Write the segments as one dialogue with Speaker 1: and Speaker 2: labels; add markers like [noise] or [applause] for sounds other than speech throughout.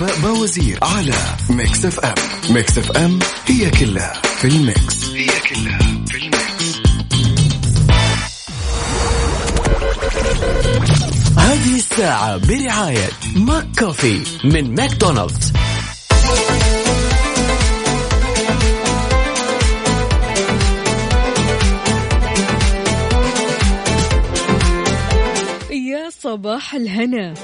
Speaker 1: وفاء باوزير على Mix FM؟ Mix FM هي كلها في ال mix. هي كلها في ال mix.
Speaker 2: هذه الساعة برعاية ماك كوفي من ماكدونالدز.
Speaker 3: يا صباح الهنا.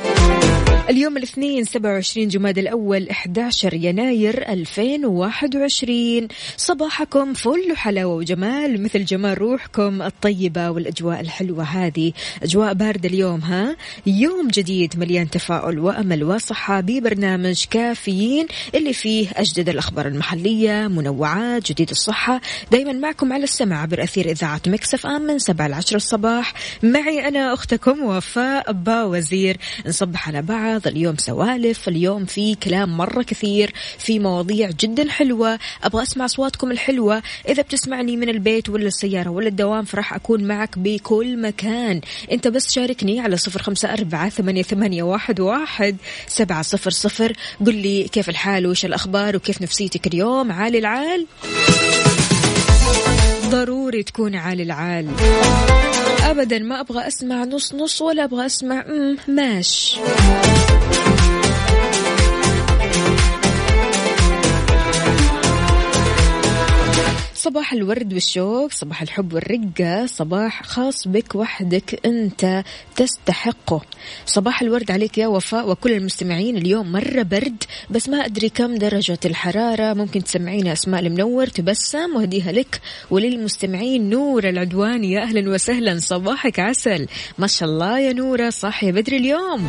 Speaker 3: اليوم الاثنين 27 جماد الأول 11 يناير 2021 صباحكم فل وحلاوة وجمال مثل جمال روحكم الطيبة والأجواء الحلوة هذه. أجواء باردة اليوم ها؟ يوم جديد مليان تفاؤل وأمل وصحة ببرنامج كافيين اللي فيه أجدد الأخبار المحلية منوعات جديد الصحة. دايما معكم على السمع عبر أثير إذاعة مكسف آم من 7 ل 10 الصباح. معي أنا أختكم وفاء باوزير. نصبح على بعض. اليوم سوالف اليوم في كلام مرة كثير في مواضيع جدا حلوة. أبغى أسمع أصواتكم الحلوة. إذا بتسمعني من البيت ولا السيارة ولا الدوام فراح أكون معك بكل مكان. أنت بس شاركني على صفر خمسة أربعة ثمانية, ثمانية واحد, واحد سبعة صفر صفر. قل لي كيف الحال وش الأخبار وكيف نفسيتك اليوم؟ عالي العال. ضروري تكون عالي العال. ابدا ما أبغى أسمع نص نص ولا أبغى أسمع ماش. صباح الورد والشوق صباح الحب والرقة صباح خاص بك وحدك أنت تستحقه. صباح الورد عليك يا وفاء وكل المستمعين اليوم مرة برد بس ما أدري كم درجة الحرارة. ممكن تسمعينا أسماء المنور تبسم وهديها لك. وللمستمعين نور العدواني يا أهلا وسهلا صباحك عسل. ما شاء الله يا نورة صاحية بدري اليوم.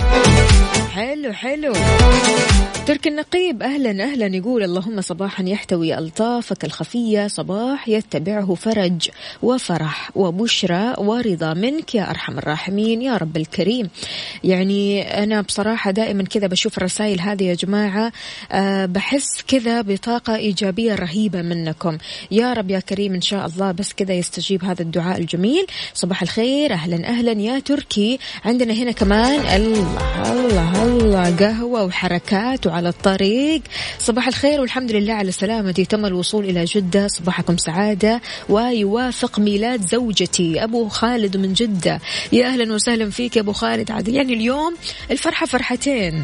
Speaker 3: حلو حلو. ترك النقيب أهلا أهلا يقول اللهم صباحا يحتوي ألطافك الخفية صباح يتبعه فرج وفرح وبشرى ورضا منك يا أرحم الراحمين يا رب الكريم. يعني أنا بصراحة دائما كذا بشوف الرسائل هذه يا جماعة أه بحس كذا بطاقة إيجابية رهيبة منكم. يا رب يا كريم إن شاء الله بس كذا يستجيب هذا الدعاء الجميل. صباح الخير أهلا أهلا يا تركي. عندنا هنا كمان الله الله الله قهوة وحركات وعلى الطريق. صباح الخير والحمد لله على سلامتي تم الوصول إلى جدة. صباحكم سعادة ويوافق ميلاد زوجتي. أبو خالد من جدة. يا أهلا وسهلا فيك يا أبو خالد. عادل يعني اليوم الفرحة فرحتين.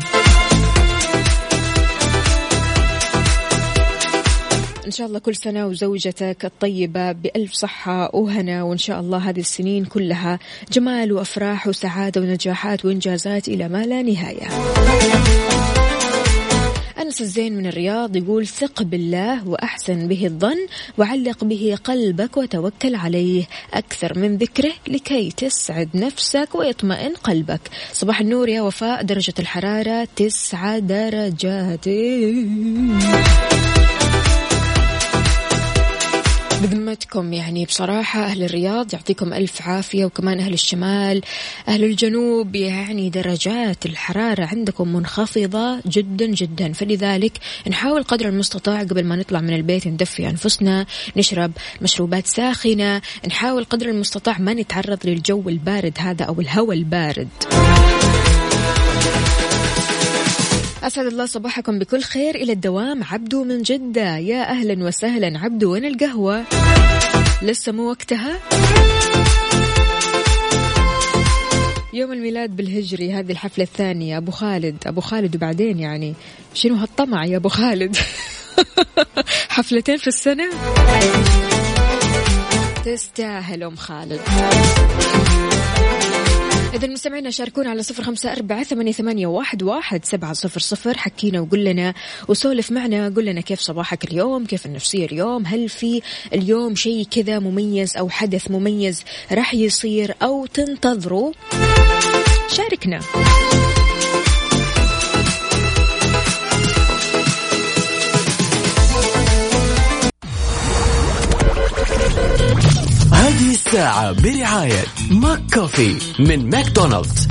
Speaker 3: إن شاء الله كل سنة وزوجتك الطيبة بألف صحة وهنا وإن شاء الله هذه السنين كلها جمال وأفراح وسعادة ونجاحات وإنجازات إلى ما لا نهاية. أنس الزين من الرياض يقول ثق بالله وأحسن به الظن وعلق به قلبك وتوكل عليه. أكثر من ذكره لكي تسعد نفسك ويطمئن قلبك. صباح النور يا وفاء درجة الحرارة تسعة درجات. بذمتكم يعني بصراحة أهل الرياض يعطيكم ألف عافية وكمان أهل الشمال أهل الجنوب يعني درجات الحرارة عندكم منخفضة جدا جدا. فلذلك نحاول قدر المستطاع قبل ما نطلع من البيت ندفي أنفسنا نشرب مشروبات ساخنة نحاول قدر المستطاع ما نتعرض للجو البارد هذا أو الهواء البارد. أسعد الله صباحكم بكل خير. إلى الدوام عبدو من جدة. يا أهلا وسهلا. عبدو وين القهوة؟ لسه مو وقتها؟ يوم الميلاد بالهجري هذه الحفلة الثانية. أبو خالد أبو خالد وبعدين يعني. شنو هالطمع يا أبو خالد؟ [laughs] حفلتين في السنة؟ تستاهل أم خالد. إذا المستمعين شاركونا على صفر خمسة أربعة ثمانية, واحد, واحد سبعة صفر صفر. حكينا وقول لنا وسولف معنا قول لنا كيف صباحك اليوم كيف النفسية اليوم؟ هل في اليوم شيء كذا مميز أو حدث مميز راح يصير أو تنتظروا شاركنا.
Speaker 2: الساعة برعاية ماك كوفي من ماكدونالدز.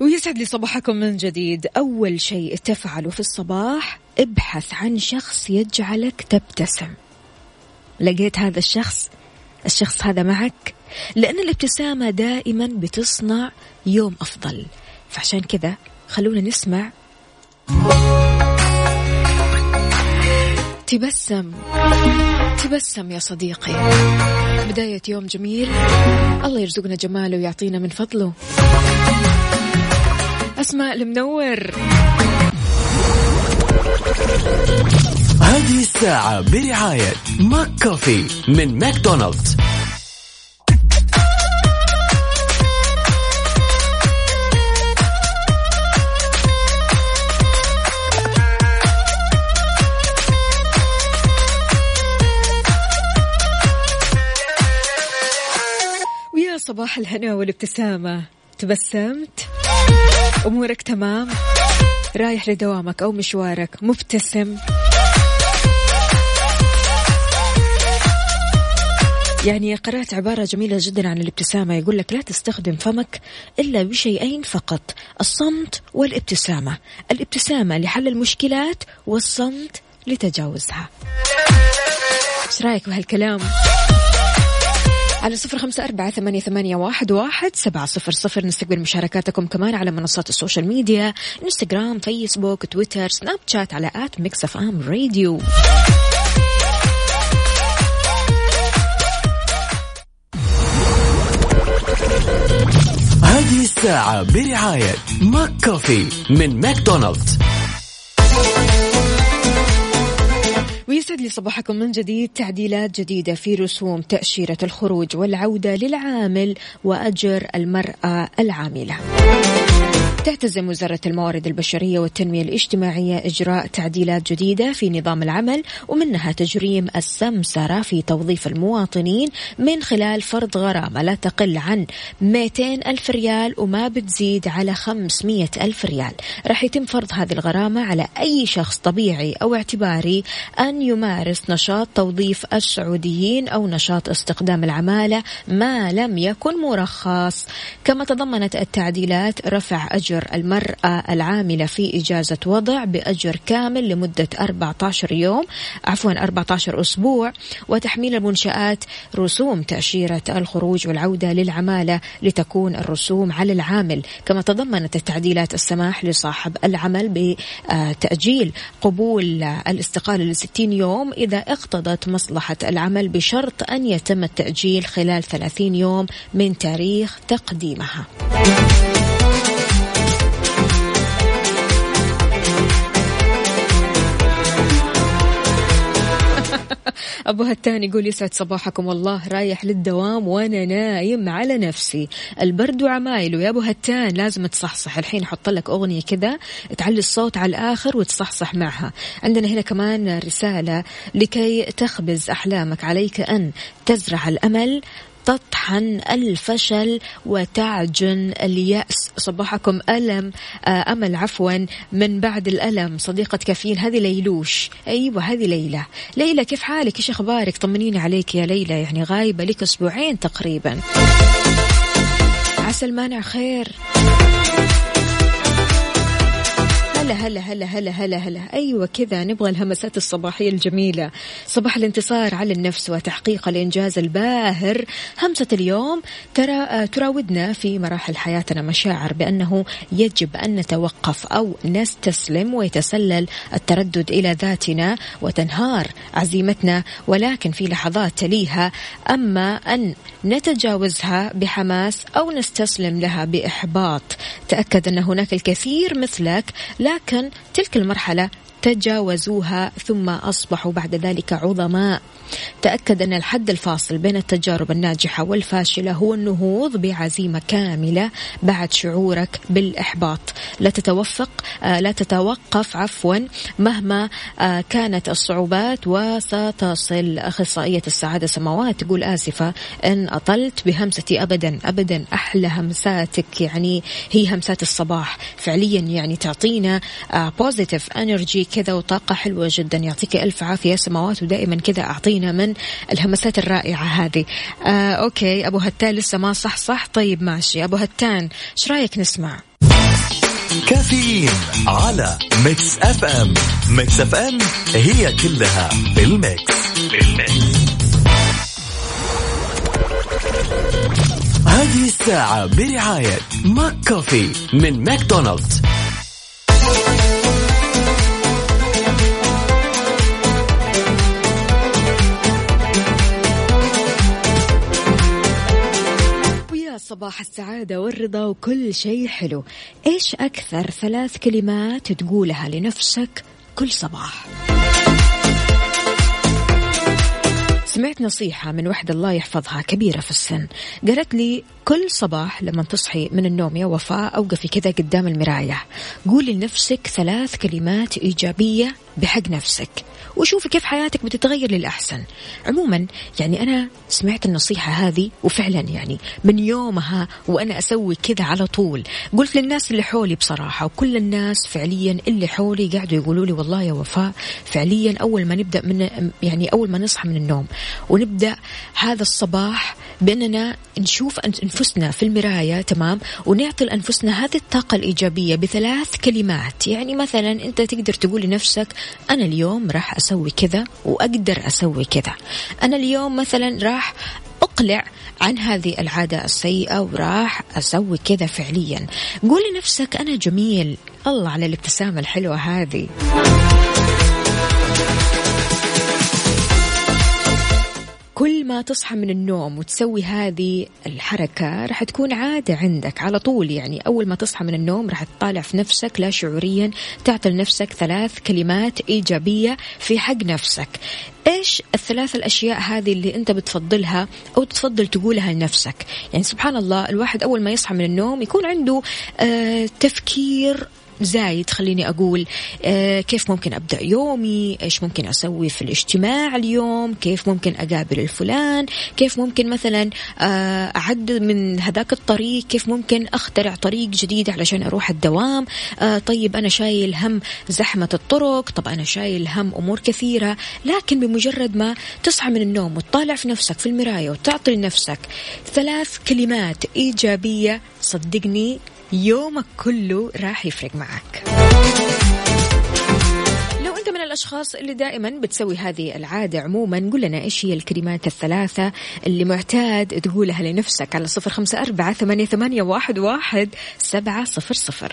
Speaker 3: ويسعد لي صباحكم من جديد. أول شيء تفعله في الصباح ابحث عن شخص يجعلك تبتسم. لقيت هذا الشخص الشخص هذا معك؟ لأن الابتسامة دائما بتصنع يوم أفضل. فعشان كذا خلونا نسمع. تبسم. تبسم يا صديقي. بداية يوم جميل. الله يرزقنا جماله ويعطينا من فضله. أسماء المنور.
Speaker 2: هذه الساعة برعاية ماك كوفي من ماكدونالدز.
Speaker 3: ويا صباح الهنا والابتسامة. تبسمت؟ أمورك تمام؟ رايح لدوامك أو مشوارك؟ مبتسم؟ يعني قرأت عبارة جميلة جدا عن الابتسامة. يقول لك لا تستخدم فمك إلا بشيئين فقط الصمت والابتسامة. الابتسامة لحل المشكلات والصمت لتجاوزها. إيش رأيك بهالكلام؟ على صفر خمسة أربعة ثمانية, ثمانية واحد, واحد سبعة صفر صفر. نستقبل مشاركاتكم كمان على منصات ال social media إنستغرام فيسبوك تويتر سناب شات على at Mix FM Radio.
Speaker 2: هذه الساعة برعاية ماك كوفي من ماكدونالدز.
Speaker 3: ويسعد لي صباحكم من جديد تعديلات جديدة في رسوم تأشيرة الخروج والعودة للعامل وأجر المرأة العاملة. تعتزم وزارة الموارد البشرية والتنمية الاجتماعية إجراء تعديلات جديدة في نظام العمل ومنها تجريم السمسرة في توظيف المواطنين من خلال فرض غرامة لا تقل عن 200 ألف ريال وما بتزيد على 500 ألف ريال. راح يتم فرض هذه الغرامة على أي شخص طبيعي أو اعتباري أن يمارس نشاط توظيف السعوديين أو نشاط استخدام العمالة ما لم يكن مرخص. كما تضمنت التعديلات رفع أجر المرأة العاملة في إجازة وضع بأجر كامل لمدة 14 يوم عفوا 14 أسبوع وتحميل المنشآت رسوم تأشيرة الخروج والعودة للعمالة لتكون الرسوم على العامل كما تضمنت التعديلات السماح لصاحب العمل بتأجيل قبول الاستقالة ل 60 يوم إذا اقتضت مصلحة العمل بشرط أن يتم التأجيل خلال 30 يوم من تاريخ تقديمها. [laughs] أبو هتان يقول يسعد صباحكم والله رايح للدوام وأنا نايم على نفسي. البرد وعمايله يا أبو هتان لازم تصحصح. الحين أحط لك أغنية كذا تعلي الصوت على الآخر وتصحصح معها. عندنا هنا كمان رسالة لكي تخبز أحلامك. عليك أن تزرع الأمل تطحن الفشل وتعجن اليأس. صباحكم ألم. آه أمل عفوا. من بعد الألم صديقة كافيين هذه ليلوش. أيوة هذه ليلى. ليلى كيف حالك؟ إيش أخبارك؟ طمنيني عليك يا ليلى. يعني غايبة لك أسبوعين تقريبا. عسى المانع خير. هلا هلا هلا هلا هلا هلا أيوه كذا نبغى الهمسات الصباحية الجميلة. صباح الانتصار على النفس وتحقيق الإنجاز الباهر. همسة اليوم ترى تراودنا في مراحل حياتنا مشاعر بأنه يجب أن نتوقف أو نستسلم ويتسلل التردد إلى ذاتنا وتنهار عزيمتنا. ولكن في لحظات تليها أما أن نتجاوزها بحماس أو نستسلم لها بإحباط. تأكد أن هناك الكثير مثلك لكن تلك المرحلة تجاوزوها ثم أصبحوا بعد ذلك عظماء. تأكد أن الحد الفاصل بين التجارب الناجحة والفاشلة هو النهوض بعزيمة كاملة بعد شعورك بالإحباط. لا تتوفق آه، لا تتوقف عفوا مهما آه، كانت الصعوبات وستصل أخصائية السعادة سماوات تقول آسفة إن أطلت بهمستي أبدا أبدا أحلى همساتك يعني هي همسات الصباح. فعليا يعني تعطينا positive energy كذا وطاقة حلوة جدا. يعطيك ألف عافية سماوات ودائما كذا أعطينا. من الهمسات الرائعة هذه. آه okay أبو هتان لسه ما صح صح؟ طيب ماشي. أبو هتان إيش رأيك نسمع؟
Speaker 2: كافيين على Mix FM. Mix FM هي كلها في ال mix, في ال mix. هذه الساعة برعاية ماك كوفي من ماكدونالدز.
Speaker 3: صباح السعادة والرضا وكل شيء حلو. إيش أكثر ثلاث كلمات تقولها لنفسك كل صباح؟ سمعت نصيحة من وحدة الله يحفظها كبيرة في السن. قالت لي كل صباح لما تصحي من النوم يا وفاء أوقفي كذا قدام المراية. قولي لنفسك ثلاث كلمات إيجابية بحق نفسك وشوفي كيف حياتك بتتغير للأحسن. عموما يعني أنا سمعت النصيحة هذه وفعلا يعني من يومها وأنا أسوي كذا على طول. قلت للناس اللي حولي بصراحة وكل الناس فعليا اللي حولي قاعدوا يقولوا لي والله يا وفاء فعليا أول ما نبدأ من يعني أول ما نصحى من النوم ونبدأ هذا الصباح بأننا نشوف أنفسنا في المراية تمام؟ ونعطي لأنفسنا هذه الطاقة الإيجابية بثلاث كلمات. يعني مثلا أنت تقدر تقول لنفسك أنا اليوم راح أسوي كذا وأقدر أسوي كذا. أنا اليوم مثلا راح أقلع عن هذه العادة السيئة وراح أسوي كذا فعليا. قول لنفسك أنا جميل. الله على الابتسامة الحلوة هذه. كل ما تصحى من النوم وتسوي هذه الحركة راح تكون عادة عندك. على طول يعني أول ما تصحى من النوم راح تطالع في نفسك لا شعوريا تعطي لنفسك ثلاث كلمات إيجابية في حق نفسك. إيش الثلاث الأشياء هذه اللي أنت بتفضلها أو تفضل تقولها لنفسك؟ يعني سبحان الله الواحد أول ما يصحى من النوم يكون عنده آه تفكير زايد خليني أقول آه كيف ممكن أبدأ يومي؟ إيش ممكن أسوي في الاجتماع اليوم؟ كيف ممكن أقابل الفلان؟ كيف ممكن مثلا آه أعد من هذاك الطريق؟ كيف ممكن أخترع طريق جديد علشان أروح الدوام؟ آه طيب أنا شايل هم زحمة الطرق طب أنا شايل هم أمور كثيرة لكن بمجرد ما تصحى من النوم وتطالع في نفسك في المراية وتعطي لنفسك ثلاث كلمات إيجابية صدقني يومك كله راح يفرق معك. لو أنت من الأشخاص اللي دائما بتسوي هذه العادة عموما قل لنا إيش هي الكلمات الثلاثة اللي معتاد تقولها لنفسك على صفر خمسة أربعة ثمانية, ثمانية واحد, واحد سبعة صفر صفر.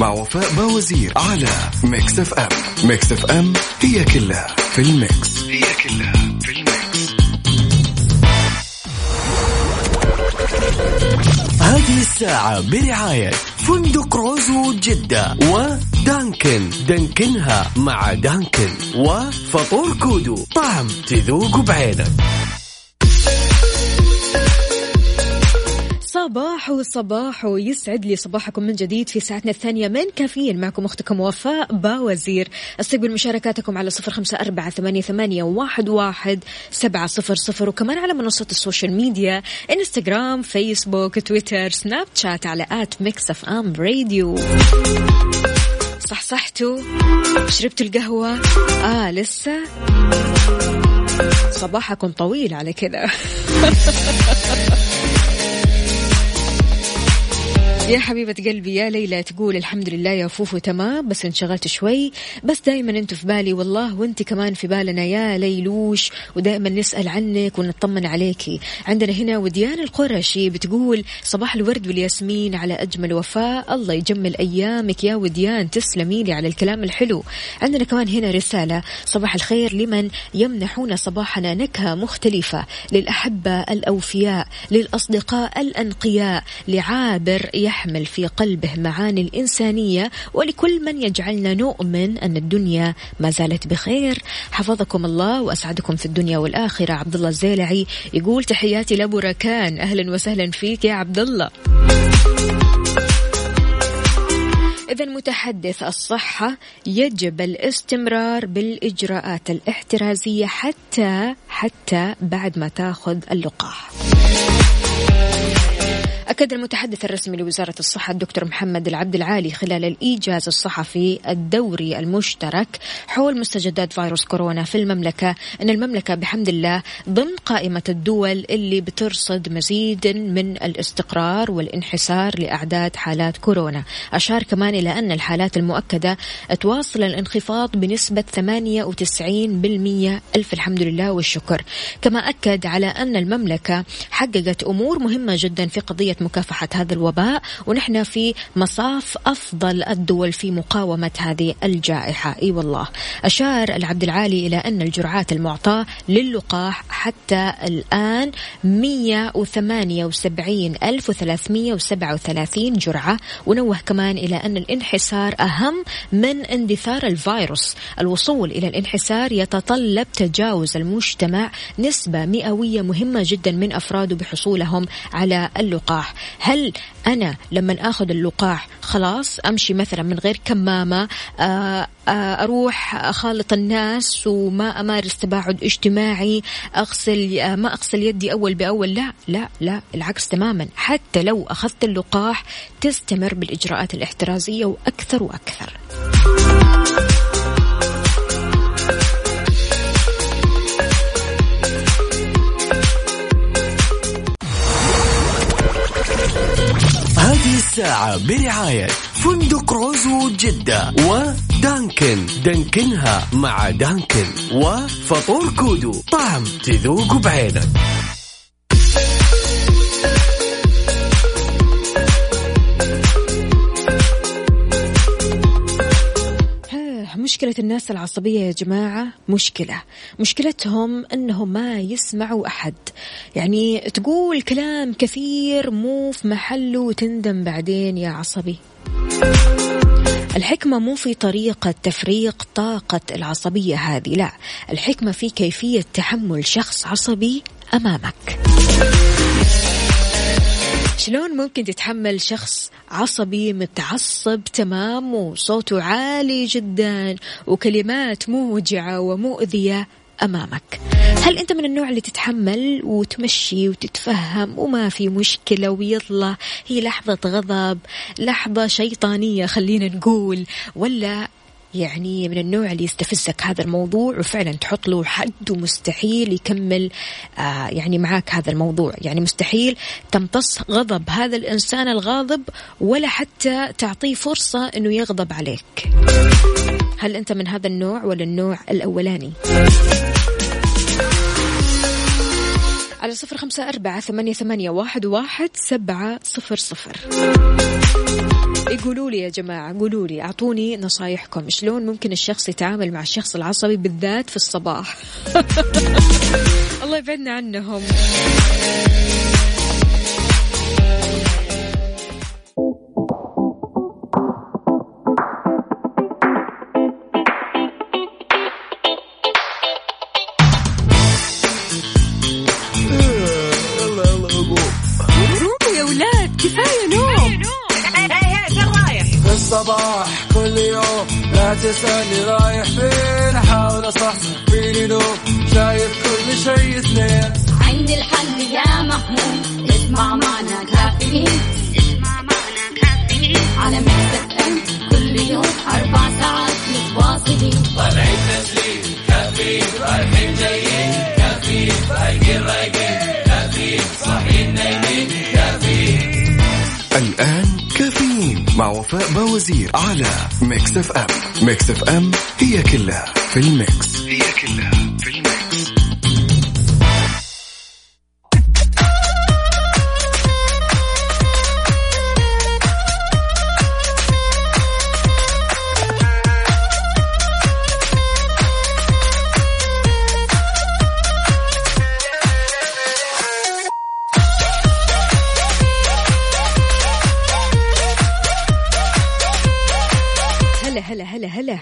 Speaker 1: مع وفاء باوزير على Mix FM Mix FM هي كلها في ال mix. هي كلها في ال mix.
Speaker 2: هذه الساعة برعاية فندق روزو جدة ودانكن. دانكنها مع دانكن وفطور كودو. طعم تذوق بعينك.
Speaker 3: صباح صباح يسعد لي صباحكم من جديد في ساعتنا الثانية من كافيين. معكم أختكم وفاء باوزير. استقبل مشاركاتكم على صفر خمسة أربعة ثمانية, ثمانية واحد, واحد سبعة صفر صفر. وكمان على منصة ال social media إنستغرام فيسبوك تويتر سناب شات على at Mix FM Radio. صحصحتوا؟ شربتوا القهوة؟ آه لسه؟ صباحكم طويل على كذا. [laughs] يا حبيبة قلبي يا ليلى تقول الحمد لله يا فوفو تمام بس انشغلت شوي. بس دايما أنتوا في بالي والله وانت كمان في بالنا يا ليلوش ودائما نسأل عنك ونطمن عليكي عندنا هنا وديان القرشي بتقول صباح الورد والياسمين على أجمل وفاء الله يجمل أيامك يا وديان تسلمي لي على الكلام الحلو. عندنا كمان هنا رسالة صباح الخير لمن يمنحون صباحنا نكهة مختلفة للأحبة الأوفياء للأصدقاء الأنقياء لعابر يح يحمل في قلبه معاني الإنسانية ولكل من يجعلنا نؤمن أن الدنيا ما زالت بخير. حفظكم الله وأسعدكم في الدنيا والآخرة. عبد الله الزيلعي يقول تحياتي لأبو ركان أهلا وسهلا فيك يا عبد الله إذا متحدث الصحة يجب الاستمرار بالإجراءات الاحترازية حتى حتى بعد ما تأخذ اللقاح. أكد المتحدث الرسمي لوزارة الصحة الدكتور محمد العبد العالي خلال الإيجاز الصحفي الدوري المشترك حول مستجدات فيروس كورونا في المملكة أن المملكة بحمد الله ضمن قائمة الدول اللي بترصد مزيد من الاستقرار والانحسار لأعداد حالات كورونا. أشار كمان إلى أن الحالات المؤكدة تواصل الانخفاض بنسبة 98% ألف الحمد لله والشكر. كما أكد على أن المملكة حققت أمور مهمة جدا في قضية مكافحة هذا الوباء ونحن في مصاف أفضل الدول في مقاومة هذه الجائحة. أي والله. أشار العبد العالي إلى أن الجرعات المعطاة للقاح حتى الآن 178337 جرعة ونوه كمان إلى أن الانحسار أهم من اندثار الفيروس. الوصول إلى الانحسار يتطلب تجاوز المجتمع نسبة مئوية مهمة جدا من أفراده بحصولهم على اللقاح. هل أنا لما أخذ اللقاح خلاص أمشي مثلا من غير كمامة آه، آه، أروح أخالط الناس وما أمارس تباعد اجتماعي أغسل آه، ما أغسل يدي أول بأول؟ لا لا لا العكس تماما. حتى لو أخذت اللقاح تستمر بالإجراءات الاحترازية وأكثر وأكثر.
Speaker 1: الساعة برعاية فندق روزو جدة ودانكن. دانكنها مع دانكن وفطور كودو. طعم تذوق بعينك.
Speaker 3: مشكلة الناس العصبية يا جماعة؟ مشكلة. مشكلتهم أنهم ما يسمعوا أحد. يعني تقول كلام كثير مو في محله وتندم بعدين يا عصبي. الحكمة مو في طريقة تفريق طاقة العصبية هذه لا. الحكمة في كيفية تحمل شخص عصبي أمامك. شلون ممكن تتحمل شخص عصبي متعصب تمام وصوته عالي جدا وكلمات موجعة ومؤذية أمامك؟ هل أنت من النوع اللي تتحمل وتمشي وتتفهم وما في مشكلة ويلا هي لحظة غضب لحظة شيطانية خلينا نقول ولا يعني من النوع اللي يستفزك هذا الموضوع وفعلا تحط له حد ومستحيل يكمل آه يعني معاك هذا الموضوع. يعني مستحيل تمتص غضب هذا الإنسان الغاضب ولا حتى تعطيه فرصة أنه يغضب عليك. هل أنت من هذا النوع ولا النوع الأولاني؟ على صفر خمسة أربعة ثمانية, ثمانية واحد, واحد سبعة صفر صفر. يقولوا لي يا جماعة قولوا لي أعطوني نصايحكم. شلون ممكن الشخص يتعامل مع الشخص العصبي بالذات في الصباح؟ [laughs] الله يبعدنا عنهم.
Speaker 4: لا تسألني رايح فين أحاول أصحصح فيني لو شايف كل شيء اثنين.
Speaker 5: عندي الحل يا محمود اسمع معنا كافيين. اسمع معنا كافيين. على مكتب كل يوم
Speaker 1: مع وفاء باوزير على Mix FM. Mix FM هي كلها في ال mix. هي كلها
Speaker 3: هلا.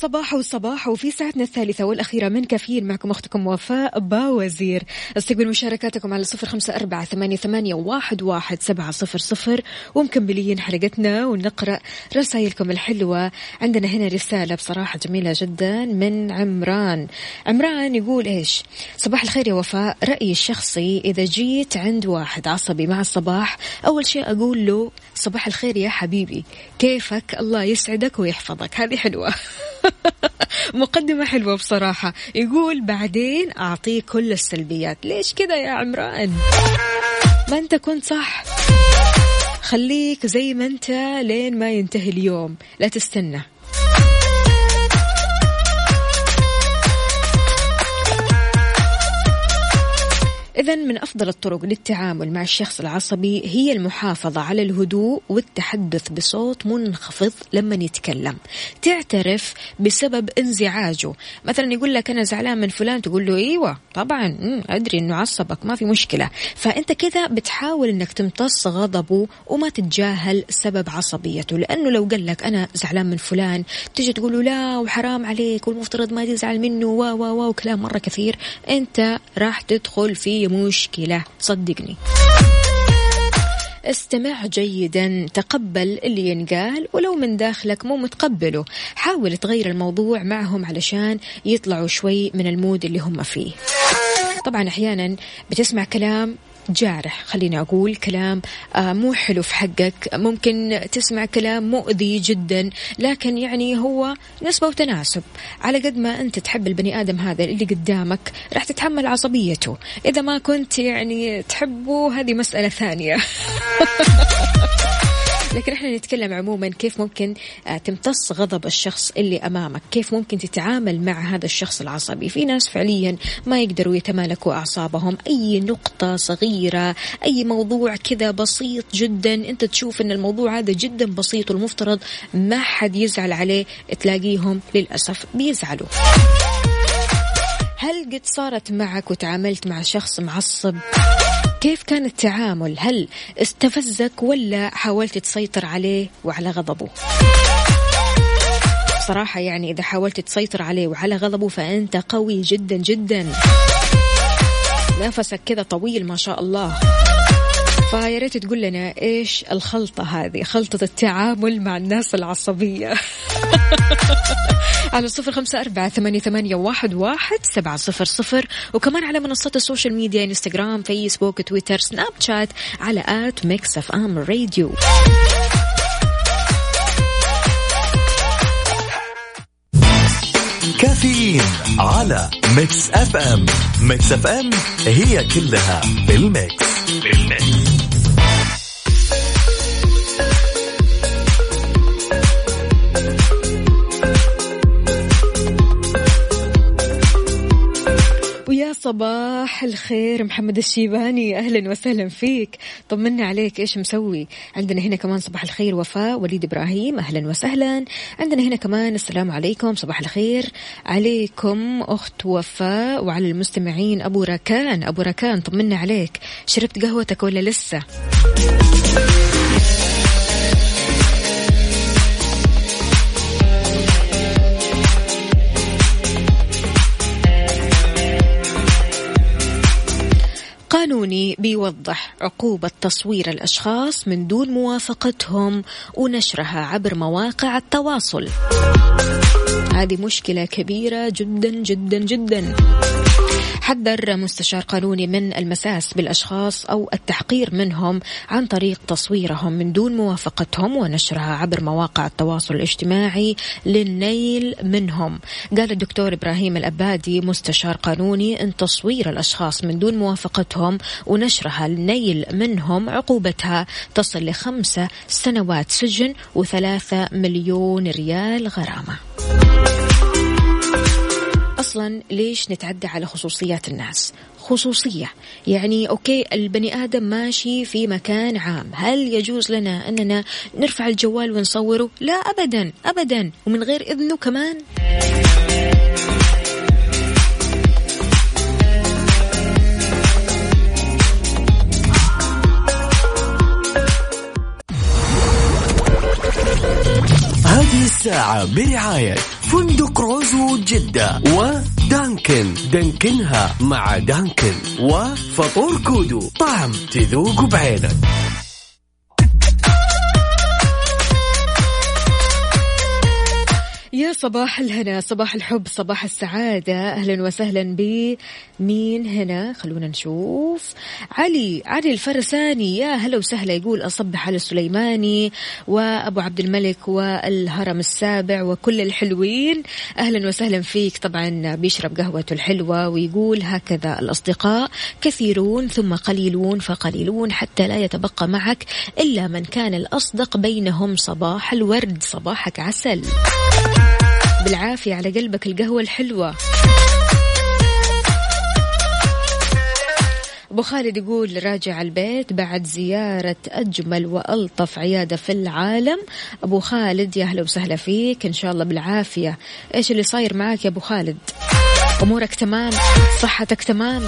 Speaker 3: صباح وصباح وفي ساعتنا الثالثة والأخيرة من كافيين معكم أختكم وفاء باوزير. استقبل مشاركاتكم على صفر خمسة أربعة ثمانية, ثمانية واحد, واحد سبعة صفر صفر. ومكملين حلقتنا ونقرأ رسائلكم الحلوة. عندنا هنا رسالة بصراحة جميلة جدا من عمران. عمران يقول إيش؟ صباح الخير يا وفاء. رأيي الشخصي إذا جيت عند واحد عصبي مع الصباح أول شيء أقول له صباح الخير يا حبيبي. كيفك؟ الله يسعدك ويحفظك. هذه حلوة. [laughs] مقدمة حلوة بصراحة. يقول بعدين أعطيه كل السلبيات. ليش كذا يا عمران؟ ما أنت كنت صح. خليك زي ما أنت لين ما ينتهي اليوم. لا تستنى. إذا من أفضل الطرق للتعامل مع الشخص العصبي هي المحافظة على الهدوء والتحدث بصوت منخفض لما يتكلم. تعترف بسبب انزعاجه. مثلا يقول لك أنا زعلان من فلان تقول له أيوة طبعا أدري أنه عصبك ما في مشكلة. فأنت كذا بتحاول أنك تمتص غضبه وما تتجاهل سبب عصبيته. لأنه لو قال لك أنا زعلان من فلان تيجي تقول له لا وحرام عليك والمفترض ما تزعل منه و و و وكلام مرة كثير أنت راح تدخل في مشكلة. صدقني. استمع جيدا. تقبل اللي ينقال ولو من داخلك مو متقبله. حاول تغير الموضوع معهم علشان يطلعوا شوي من المود اللي هم فيه. طبعا أحيانا بتسمع كلام جارح. خليني أقول كلام آه مو حلو في حقك. ممكن تسمع كلام مؤذي جدا لكن يعني هو نسبة وتناسب. على قد ما أنت تحب البني آدم هذا اللي قدامك راح تتحمل عصبيته. إذا ما كنت يعني تحبه هذه مسألة ثانية. [laughs] لكن إحنا نتكلم عموما كيف ممكن آه، تمتص غضب الشخص اللي أمامك، كيف ممكن تتعامل مع هذا الشخص العصبي، في ناس فعليا ما يقدروا يتمالكوا أعصابهم، أي نقطة صغيرة، أي موضوع كذا بسيط جدا، أنت تشوف إن الموضوع هذا جدا بسيط والمفترض ما حد يزعل عليه، تلاقيهم للأسف بيزعلوا. هل قد صارت معك وتعاملت مع شخص معصب؟ كيف كان التعامل؟ هل استفزك ولا حاولت تسيطر عليه وعلى غضبه؟ صراحة يعني إذا حاولت تسيطر عليه وعلى غضبه فأنت قوي جدا جدا نفسك كذا طويل ما شاء الله فيا ريت تقول لنا إيش الخلطة هذه خلطة التعامل مع الناس العصبية [laughs] على صفر خمسة أربعة ثمانية, ثمانية واحد, واحد سبعة صفر صفر. وكمان على منصات ال social media إنستغرام فيسبوك تويتر سناب شات على at Mix FM Radio.
Speaker 2: كافيين على Mix FM. Mix FM هي كلها في ال
Speaker 3: mix صباح الخير محمد الشيباني. أهلا وسهلا فيك. طمنا عليك إيش مسوي؟ عندنا هنا كمان صباح الخير وفاء وليد إبراهيم. أهلا وسهلا. عندنا هنا كمان السلام عليكم صباح الخير. عليكم أخت وفاء وعلى المستمعين أبو ركان أبو ركان طمنا عليك. شربت قهوتك ولا لسه؟ قانوني بيوضح عقوبة تصوير الأشخاص من دون موافقتهم ونشرها عبر مواقع هذه مشكلة كبيرة جدا جدا جدا. حذر مستشار قانوني من المساس بالأشخاص أو التحقير منهم عن طريق تصويرهم من دون موافقتهم ونشرها عبر مواقع التواصل الاجتماعي للنيل منهم. قال الدكتور إبراهيم الأبادي مستشار قانوني أن تصوير الأشخاص من دون موافقتهم ونشرها للنيل منهم عقوبتها تصل لخمسة سنوات سجن وثلاثة مليون ريال غرامة. أصلا ليش نتعدى على خصوصيات الناس؟ خصوصية. يعني أوكي البني آدم ماشي في مكان عام. هل يجوز لنا أننا نرفع الجوال ونصوره؟ لا ابدا ابدا. ومن غير إذنه كمان.
Speaker 1: هذه الساعة برعاية فندق روزوود جدة. ودانكن. دانكنها مع دانكن. وفطور كودو. طعم تذوق بعينك.
Speaker 3: صباح الهنا صباح الحب صباح السعادة. أهلا وسهلا بمين هنا؟ خلونا نشوف. علي علي الفرساني. يا هلا وسهلا يقول أصبح على السليماني وأبو عبد الملك والهرم السابع وكل الحلوين. أهلا وسهلا فيك. طبعا بيشرب قهوته الحلوة ويقول هكذا الأصدقاء. كثيرون ثم قليلون فقليلون حتى لا يتبقى معك إلا من كان الأصدق بينهم. صباح الورد صباحك عسل. بالعافية على قلبك القهوة الحلوة. أبو خالد يقول راجع البيت بعد زيارة أجمل وألطف عيادة في العالم. أبو خالد يا أهلا وسهلا فيك. إن شاء الله بالعافية. إيش اللي صاير معك يا أبو خالد؟ أمورك تمام؟ صحتك تمام؟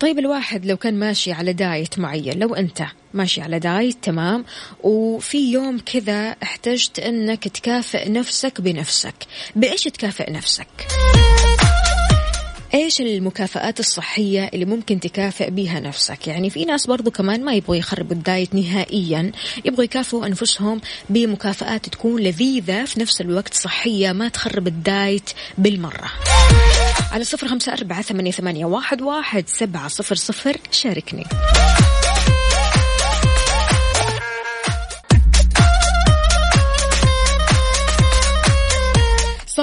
Speaker 3: طيب الواحد لو كان ماشي على دايت معين لو أنت ماشي على دايت تمام وفي يوم كذا احتجت أنك تكافئ نفسك بنفسك بإيش تكافئ نفسك؟ إيش المكافآت الصحية اللي ممكن تكافئ بها نفسك؟ يعني في ناس برضو كمان ما يبغوا يخربوا الدايت نهائيا يبغوا يكافئوا أنفسهم بمكافآت تكون لذيذة في نفس الوقت صحية ما تخرب الدايت بالمرة. على صفر خمسة أربعة ثمانية, ثمانية واحد, واحد سبعة صفر صفر شاركني.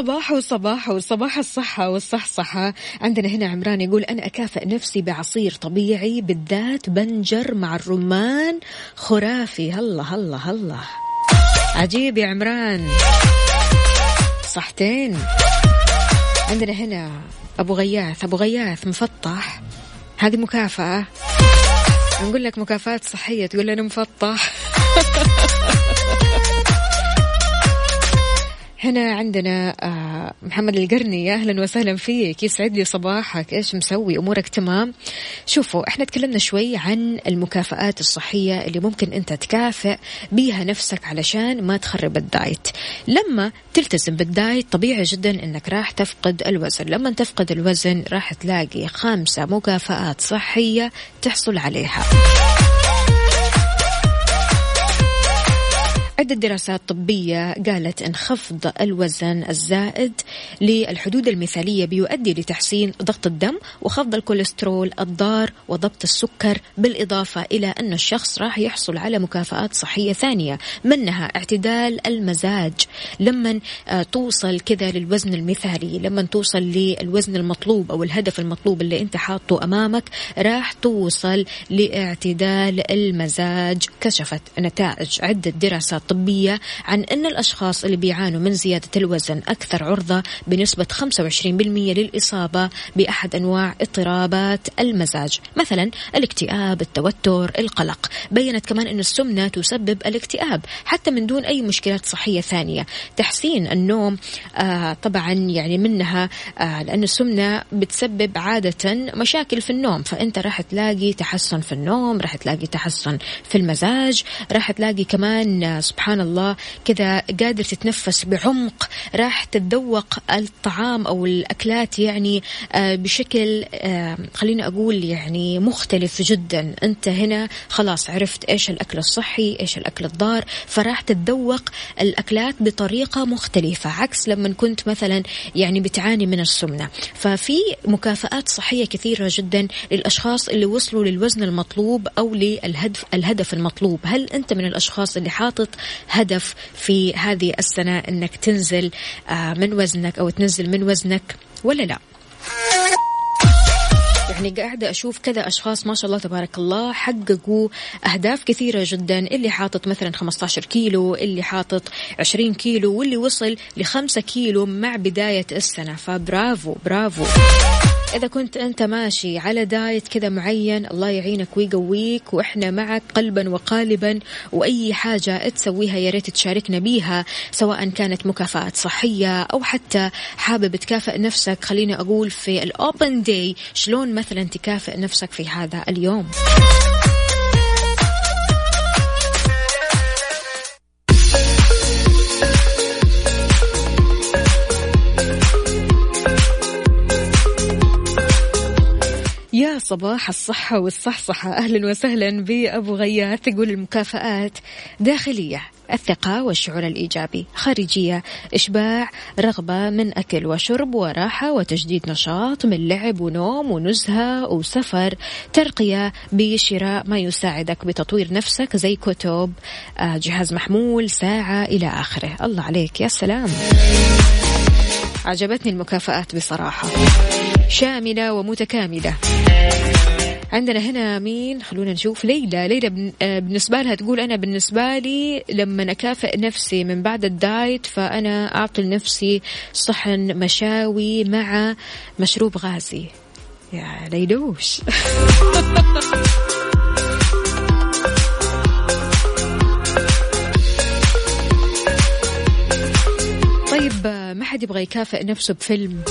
Speaker 3: صباح وصباح وصباح الصحة والصحصحة. عندنا هنا عمران يقول أنا أكافئ نفسي بعصير طبيعي بالذات بنجر مع الرمان خرافي. هلا هلا هلا. عجيب يا عمران. صحتين. عندنا هنا أبو غياث. أبو غياث مفطح. هذه مكافأة. نقول لك مكافآت صحية تقول لنا مفطح. [laughs] هنا عندنا آه، محمد القرني. يا أهلا وسهلا فيك. يسعد لي صباحك. إيش مسوي؟ أمورك تمام؟ شوفوا إحنا تكلمنا شوي عن المكافآت الصحية اللي ممكن أنت تكافئ بيها نفسك علشان ما تخرب الدايت. لما تلتزم بالدايت طبيعي جدا إنك راح تفقد الوزن. لما تفقد الوزن راح تلاقي خمسة مكافآت صحية تحصل عليها. عدة دراسات طبية قالت أن خفض الوزن الزائد للحدود المثالية بيؤدي لتحسين ضغط الدم وخفض الكوليسترول الضار وضبط السكر بالإضافة إلى أن الشخص راح يحصل على مكافآت صحية ثانية منها اعتدال المزاج. لما آه، توصل كذا للوزن المثالي لما توصل للوزن المطلوب أو الهدف المطلوب اللي أنت حاطه أمامك راح توصل لاعتدال المزاج كشفت نتائج عدة دراسات طبية عن أن الأشخاص اللي بيعانوا من زيادة الوزن أكثر عرضة بنسبة 25% للإصابة بأحد أنواع اضطرابات المزاج مثلا الاكتئاب التوتر القلق. بينت كمان أن السمنة تسبب الاكتئاب حتى من دون أي مشكلات صحية ثانية. تحسين النوم آه طبعا يعني منها آه لأن السمنة بتسبب عادة مشاكل في النوم. فأنت راح تلاقي تحسن في النوم راح تلاقي تحسن في المزاج راح تلاقي كمان سبحان الله كذا قادر تتنفس بعمق راح تتذوق الطعام أو الأكلات يعني آه، بشكل آه، خليني أقول يعني مختلف جدا. أنت هنا خلاص عرفت إيش الأكل الصحي إيش الأكل الضار فراح تتذوق الأكلات بطريقة مختلفة عكس لما كنت مثلا يعني بتعاني من السمنة. ففي مكافآت صحية كثيرة جدا للأشخاص اللي وصلوا للوزن المطلوب أو للهدف الهدف المطلوب. هل أنت من الأشخاص اللي حاطط هدف في هذه السنة أنك تنزل آه، من وزنك أو تنزل من وزنك ولا لا. يعني قاعدة أشوف كذا أشخاص ما شاء الله تبارك الله حققوا أهداف كثيرة جدا اللي حاطط مثلا 15 كيلو اللي حاطط 20 كيلو واللي وصل ل 5 كيلو مع بداية السنة. فبرافو برافو. إذا كنت أنت ماشي على دايت كذا معين الله يعينك ويقويك وإحنا معك قلبا وقالبا وأي حاجة تسويها يا ريت تشاركنا بيها سواء كانت مكافآت صحية أو حتى حابب تكافئ نفسك. خليني أقول في الأوبن داي شلون مثلا تكافئ نفسك في هذا اليوم. صباح الصحة والصحصحة. أهلا وسهلا بأبو غياث يقول المكافآت داخلية الثقة والشعور الإيجابي خارجية إشباع رغبة من أكل وشرب وراحة وتجديد نشاط من لعب ونوم ونزهة وسفر ترقية بشراء ما يساعدك بتطوير نفسك زي كتب آه، جهاز محمول ساعة إلى آخره. الله عليك يا سلام. عجبتني المكافآت بصراحة. شاملة ومتكاملة. عندنا هنا مين؟ خلونا نشوف. ليلى. ليلى آه، بالنسبة لها تقول أنا بالنسبة لي لما أكافئ نفسي من بعد الدايت فأنا أعطي لنفسي صحن مشاوي مع مشروب غازي. يا ليلوش. [laughs] طيب ما حد يبغى يكافئ نفسه بفيلم؟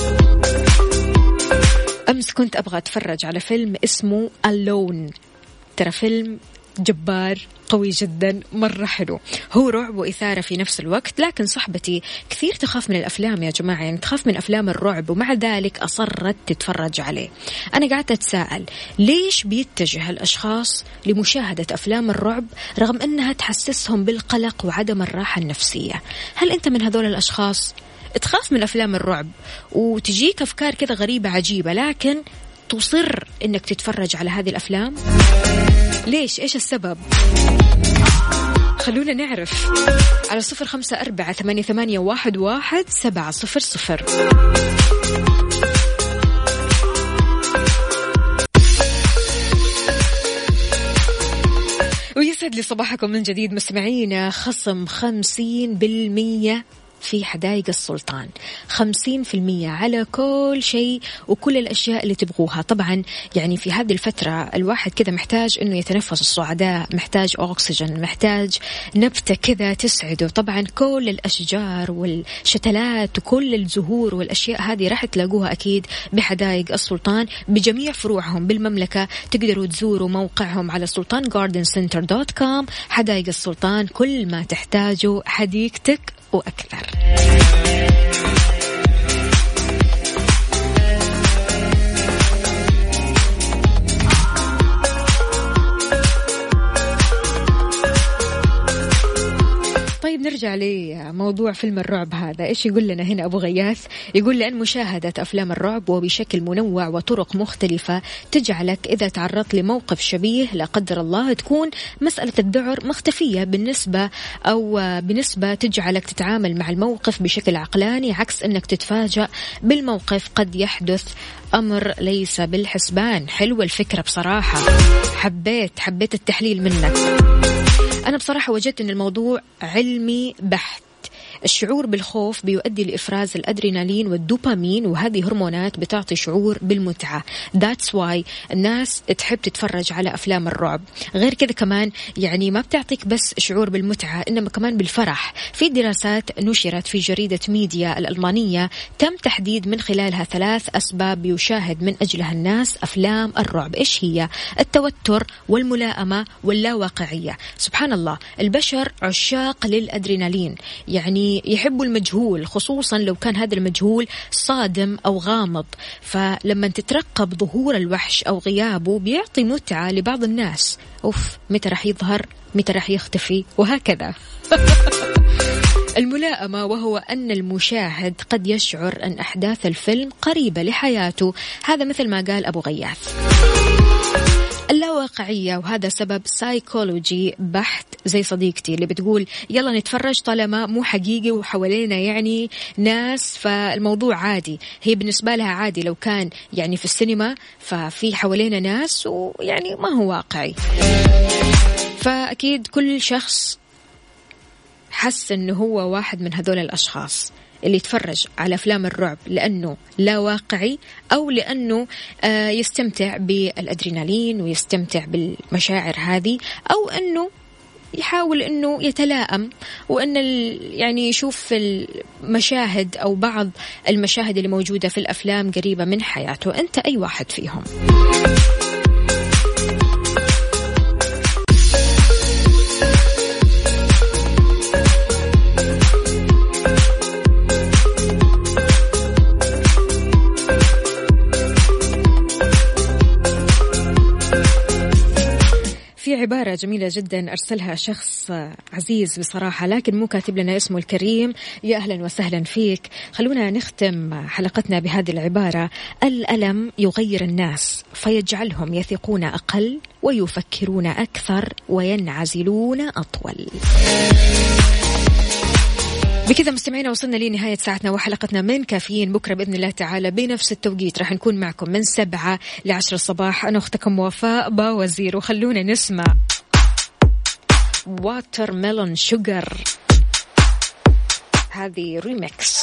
Speaker 3: أمس كنت أبغى أتفرج على فيلم اسمه اللون ترى فيلم جبار قوي جدا مرة حلو. هو رعب وإثارة في نفس الوقت لكن صحبتي كثير تخاف من الأفلام يا جماعة يعني تخاف من أفلام الرعب ومع ذلك أصرت تتفرج عليه. أنا قاعدة أتساءل ليش بيتجه الأشخاص لمشاهدة أفلام الرعب رغم أنها تحسسهم بالقلق وعدم الراحة النفسية؟ هل أنت من هذول الأشخاص؟ تخاف من أفلام الرعب وتجيك أفكار كذا غريبة عجيبة لكن تصر إنك تتفرج على هذه الأفلام. ليش؟ إيش السبب؟ خلونا نعرف. على صفر خمسة أربعة ثمانية, ثمانية واحد, واحد سبعة صفر صفر. ويسعد لي صباحكم من جديد مستمعينا خصم خمسين بالمية. في حدائق السلطان. خمسين في المية على كل شيء وكل الأشياء اللي تبغوها. طبعا يعني في هذه الفترة الواحد كذا محتاج أنه يتنفس. الصعداء محتاج أكسجين محتاج نبتة كذا تسعده. طبعا كل الأشجار والشتلات وكل الزهور والأشياء هذه راح تلاقوها أكيد بحدائق السلطان بجميع فروعهم. بالمملكة تقدروا تزوروا موقعهم على سلطان garden center dot com حدائق السلطان كل ما تحتاجه حديقتك وأكثر. طيب نرجع لموضوع فيلم الرعب هذا. إيش يقول لنا هنا أبو غياث؟ يقول لأن مشاهدة أفلام الرعب وبشكل منوع وطرق مختلفة تجعلك إذا تعرضت لموقف شبيه لا قدر الله تكون مسألة الذعر مختفية بالنسبة أو بنسبه تجعلك تتعامل مع الموقف بشكل عقلاني عكس إنك تتفاجأ بالموقف قد يحدث أمر ليس بالحسبان. حلوة الفكرة بصراحة. حبيت حبيت التحليل منك. أنا بصراحة وجدت أن الموضوع علمي بحت. الشعور بالخوف بيؤدي لإفراز الأدرينالين والدوبامين وهذه هرمونات بتعطي شعور بالمتعة. That's why الناس تحب تتفرج على أفلام الرعب. غير كذا كمان يعني ما بتعطيك بس شعور بالمتعة إنما كمان بالفرح. في دراسات نشرت في جريدة ميديا الألمانية تم تحديد من خلالها ثلاث أسباب يشاهد من أجلها الناس أفلام الرعب. إيش هي؟ التوتر والملائمة واللاواقعية. سبحان الله البشر عشاق للأدرينالين. يعني يحبوا المجهول خصوصا لو كان هذا المجهول صادم أو غامض. فلما تترقب ظهور الوحش أو غيابه بيعطي متعة لبعض الناس. أوف متى راح يظهر؟ متى راح يختفي؟ وهكذا. [laughs] الملائمة وهو أن المشاهد قد يشعر أن أحداث الفيلم قريبة لحياته. هذا مثل ما قال أبو غياث. اللاواقعية وهذا سبب سايكولوجي بحت زي صديقتي اللي بتقول يلا نتفرج طالما مو حقيقي وحوالينا يعني ناس. فالموضوع عادي. هي بالنسبة لها عادي لو كان يعني في السينما ففي حوالينا ناس ويعني ما هو واقعي. فأكيد كل شخص حس إنه هو واحد من هذول الأشخاص. اللي يتفرج على أفلام الرعب لأنه لا واقعي أو لأنه آه، يستمتع بالأدرينالين ويستمتع بالمشاعر هذه أو أنه يحاول أنه يتلائم وأن يعني يشوف المشاهد أو بعض المشاهد اللي موجودة في الأفلام قريبة من حياته. أنت أي واحد فيهم. عبارة جميلة جدا أرسلها شخص عزيز بصراحة لكن مو كاتب لنا اسمه الكريم. يا أهلا وسهلا فيك. خلونا نختم حلقتنا بهذه العبارة. الألم يغير الناس فيجعلهم يثقون أقل ويفكرون أكثر وينعزلون أطول. بكذا مستمعينا وصلنا لنهاية ساعتنا وحلقتنا من كافيين. بكرة بإذن الله تعالى بنفس التوقيت راح نكون معكم من سبعة لعشر الصباح. أنا أختكم وفاء باوزير وخلونا نسمع. واتر ميلون شوجر هذه ريمكس